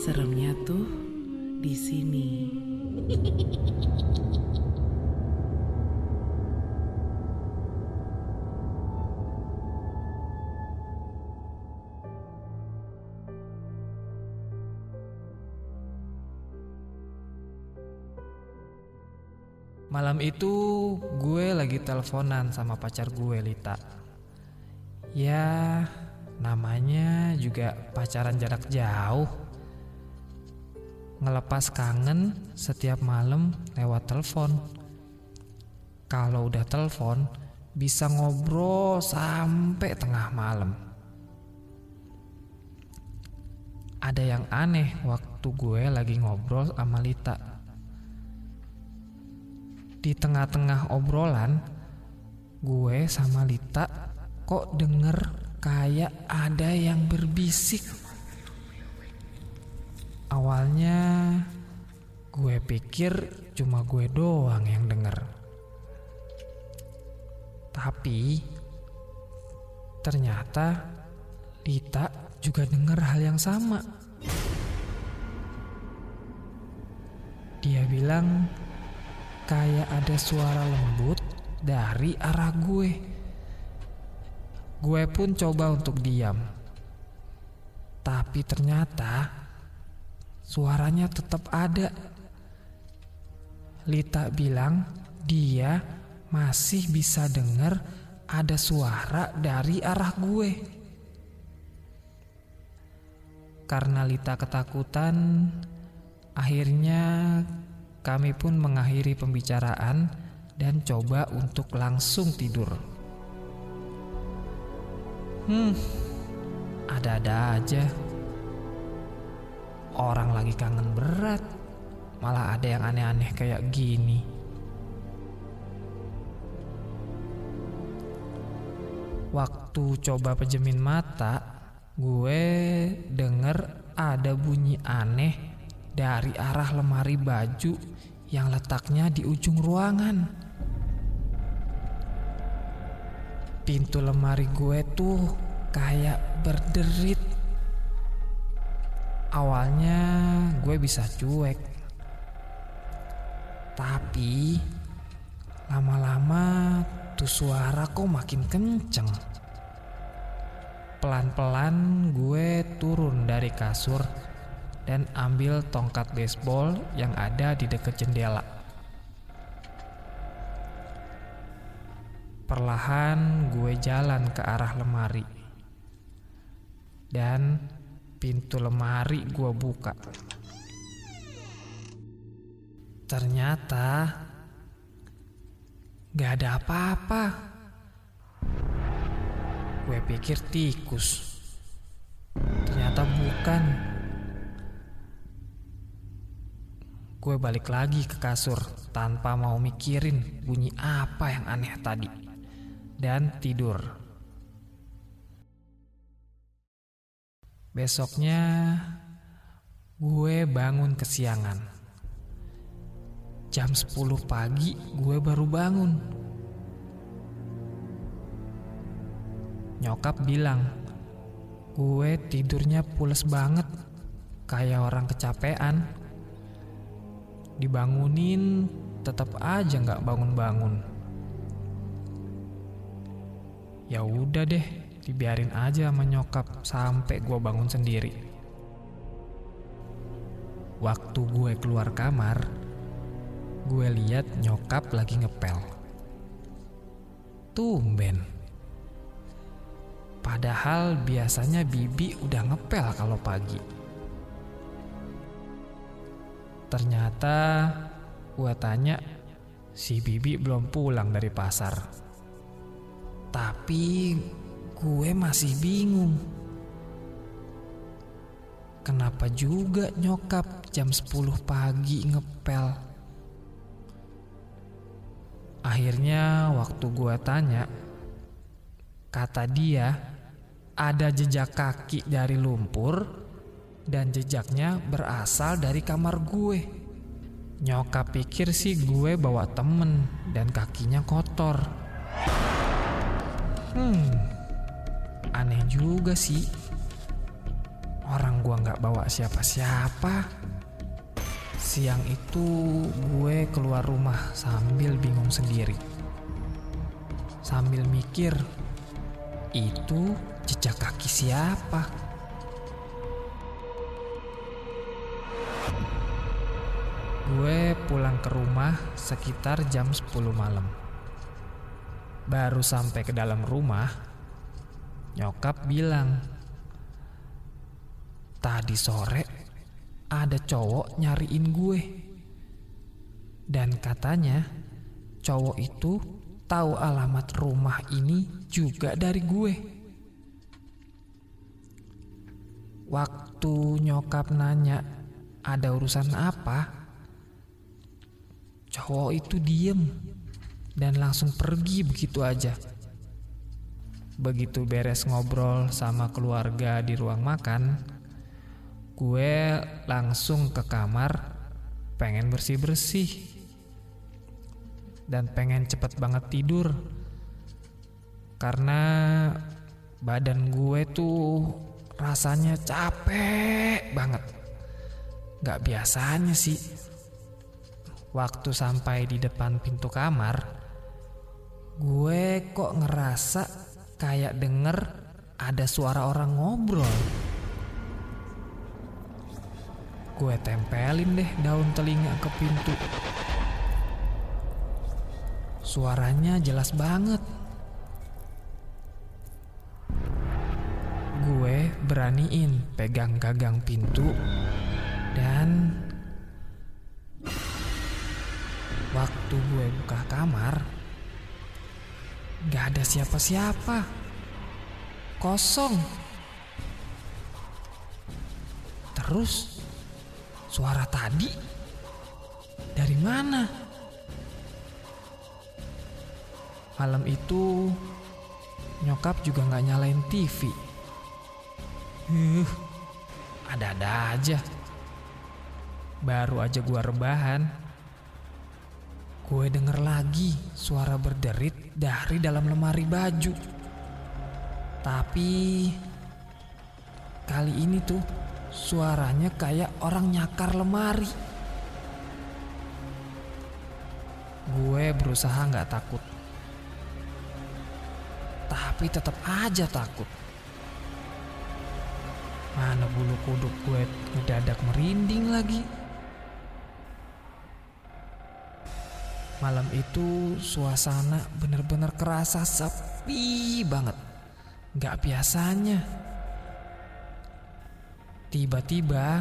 Seremnya tuh di sini. Malam itu gue lagi teleponan sama pacar gue Lita. Ya, namanya juga pacaran jarak jauh. Ngelepas kangen setiap malam lewat telepon. Kalau udah telepon, bisa ngobrol sampai tengah malam. Ada yang aneh waktu gue lagi ngobrol sama Lita. Di tengah-tengah obrolan, gue sama Lita kok denger kayak ada yang berbisik. Awalnya gue pikir cuma gue doang yang denger. Tapi ternyata Lita juga denger hal yang sama. Dia bilang kayak ada suara lembut dari arah gue. Gue pun coba untuk diam. Tapi ternyata suaranya tetap ada. Lita bilang dia masih bisa dengar ada suara dari arah gue. Karena Lita ketakutan, akhirnya kami pun mengakhiri pembicaraan dan coba untuk langsung tidur. Hmm, ada-ada aja. Orang lagi kangen berat, malah ada yang aneh-aneh kayak gini. Waktu coba pejemin mata, gue denger ada bunyi aneh dari arah lemari baju yang letaknya di ujung ruangan. Pintu lemari gue tuh kayak berderit. Awalnya gue bisa cuek. Tapi lama-lama tuh suara kok makin kenceng. Pelan-pelan gue turun dari kasur dan ambil tongkat baseball yang ada di dekat jendela. Perlahan gue jalan ke arah lemari. Dan pintu lemari gue buka. Ternyata gak ada apa-apa. Gue pikir tikus. Ternyata bukan. Gue balik lagi ke kasur tanpa mau mikirin bunyi apa yang aneh tadi. Dan tidur. Besoknya gue bangun kesiangan. Jam 10 pagi gue baru bangun. Nyokap bilang, gue tidurnya pules banget, kayak orang kecapean. Dibangunin, tetap aja nggak bangun-bangun. Ya udah deh, dibiarin aja sama nyokap sampai gue bangun sendiri. Waktu gue keluar kamar, gue lihat nyokap lagi ngepel. Tumben. Padahal biasanya Bibi udah ngepel kalau pagi. Ternyata gue tanya, si Bibi belum pulang dari pasar. Tapi gue masih bingung. Kenapa juga nyokap jam 10 pagi ngepel? Akhirnya waktu gue tanya, kata dia ada jejak kaki dari lumpur dan jejaknya berasal dari kamar gue. Nyokap pikir sih gue bawa temen dan kakinya kotor. Hmm, aneh juga sih. Orang gua nggak bawa siapa-siapa. Siang itu gue keluar rumah sambil bingung sendiri. Sambil mikir, itu jejak kaki siapa? Gue pulang ke rumah sekitar jam 10 malam. Baru sampai ke dalam rumah, nyokap bilang, "Tadi sore ada cowok nyariin gue." Dan katanya, cowok itu tahu alamat rumah ini juga dari gue. Waktu nyokap nanya, "Ada urusan apa?" Cowok itu diem dan langsung pergi begitu aja. Begitu beres ngobrol sama keluarga di ruang makan, gue langsung ke kamar pengen bersih-bersih dan pengen cepet banget tidur karena badan gue tuh rasanya capek banget. Gak biasanya sih Waktu sampai di depan pintu kamar, gue kok ngerasa kayak denger ada suara orang ngobrol. Gue tempelin deh daun telinga ke pintu. Suaranya jelas banget. Gue beraniin pegang gagang pintu dan Waktu gue buka kamar, gak ada siapa-siapa. Kosong. Terus, suara tadi dari mana? Malam itu, nyokap juga gak nyalain TV. Huh, ada-ada aja. Baru aja gue rebahan Gue denger lagi suara berderit dari dalam lemari baju. Tapi kali ini tuh suaranya kayak orang nyakar lemari. Gue berusaha nggak takut. Tapi tetap aja takut. Mana bulu kuduk gue ngedadak merinding lagi. Malam itu suasana bener-bener kerasa sepi banget. Gak biasanya. Tiba-tiba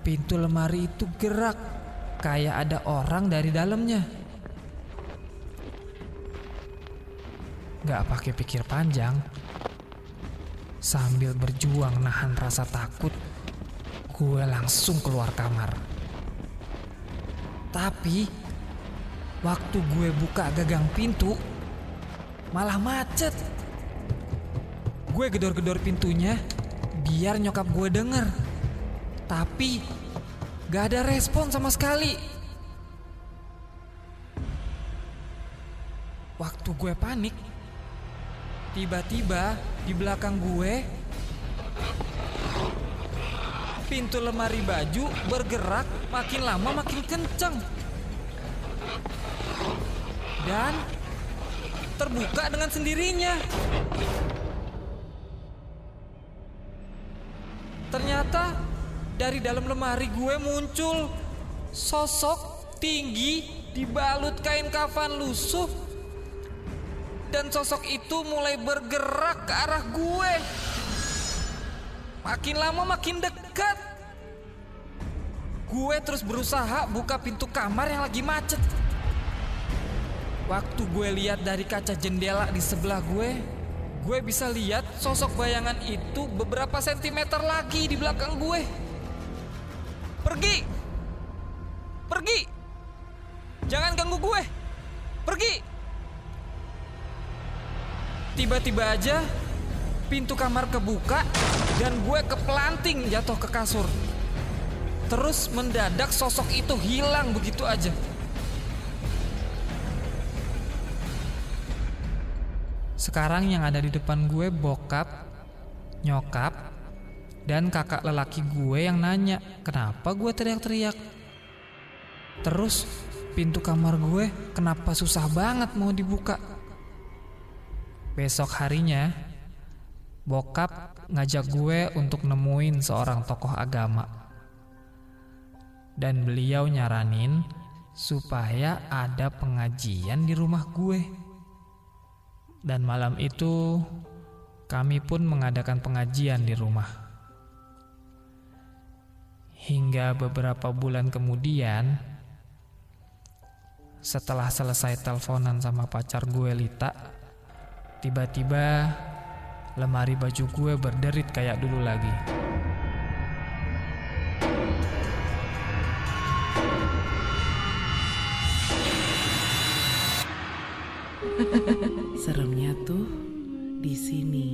pintu lemari itu gerak kayak ada orang dari dalamnya. Gak pakai pikir panjang, sambil berjuang nahan rasa takut, gue langsung keluar kamar. Tapi waktu gue buka gagang pintu malah macet. Gue gedor-gedor pintunya biar nyokap gue denger. Tapi gak ada respon sama sekali. Waktu gue panik, tiba-tiba di belakang gue pintu lemari baju bergerak makin lama makin kenceng. Dan terbuka dengan sendirinya. Ternyata dari dalam lemari gue muncul sosok tinggi dibalut kain kafan lusuh dan sosok itu mulai bergerak ke arah gue. Makin lama makin dekat. Gue terus berusaha buka pintu kamar yang lagi macet. Waktu gue lihat dari kaca jendela di sebelah gue, gue bisa lihat sosok bayangan itu beberapa sentimeter lagi di belakang gue. Pergi! Pergi! Jangan ganggu gue! Pergi! Tiba-tiba aja pintu kamar kebuka dan gue kepelanting jatuh ke kasur. Terus mendadak sosok itu hilang begitu aja. Sekarang yang ada di depan gue bokap, nyokap, dan kakak lelaki gue yang nanya kenapa gue teriak-teriak. Terus pintu kamar gue kenapa susah banget mau dibuka. Besok harinya, bokap ngajak gue untuk nemuin seorang tokoh agama. Dan beliau nyaranin supaya ada pengajian di rumah gue. Dan malam itu kami pun mengadakan pengajian di rumah. Hingga beberapa bulan kemudian, setelah selesai teleponan sama pacar gue Lita, tiba-tiba lemari baju gue berderit kayak dulu lagi. Seremnya tuh di sini.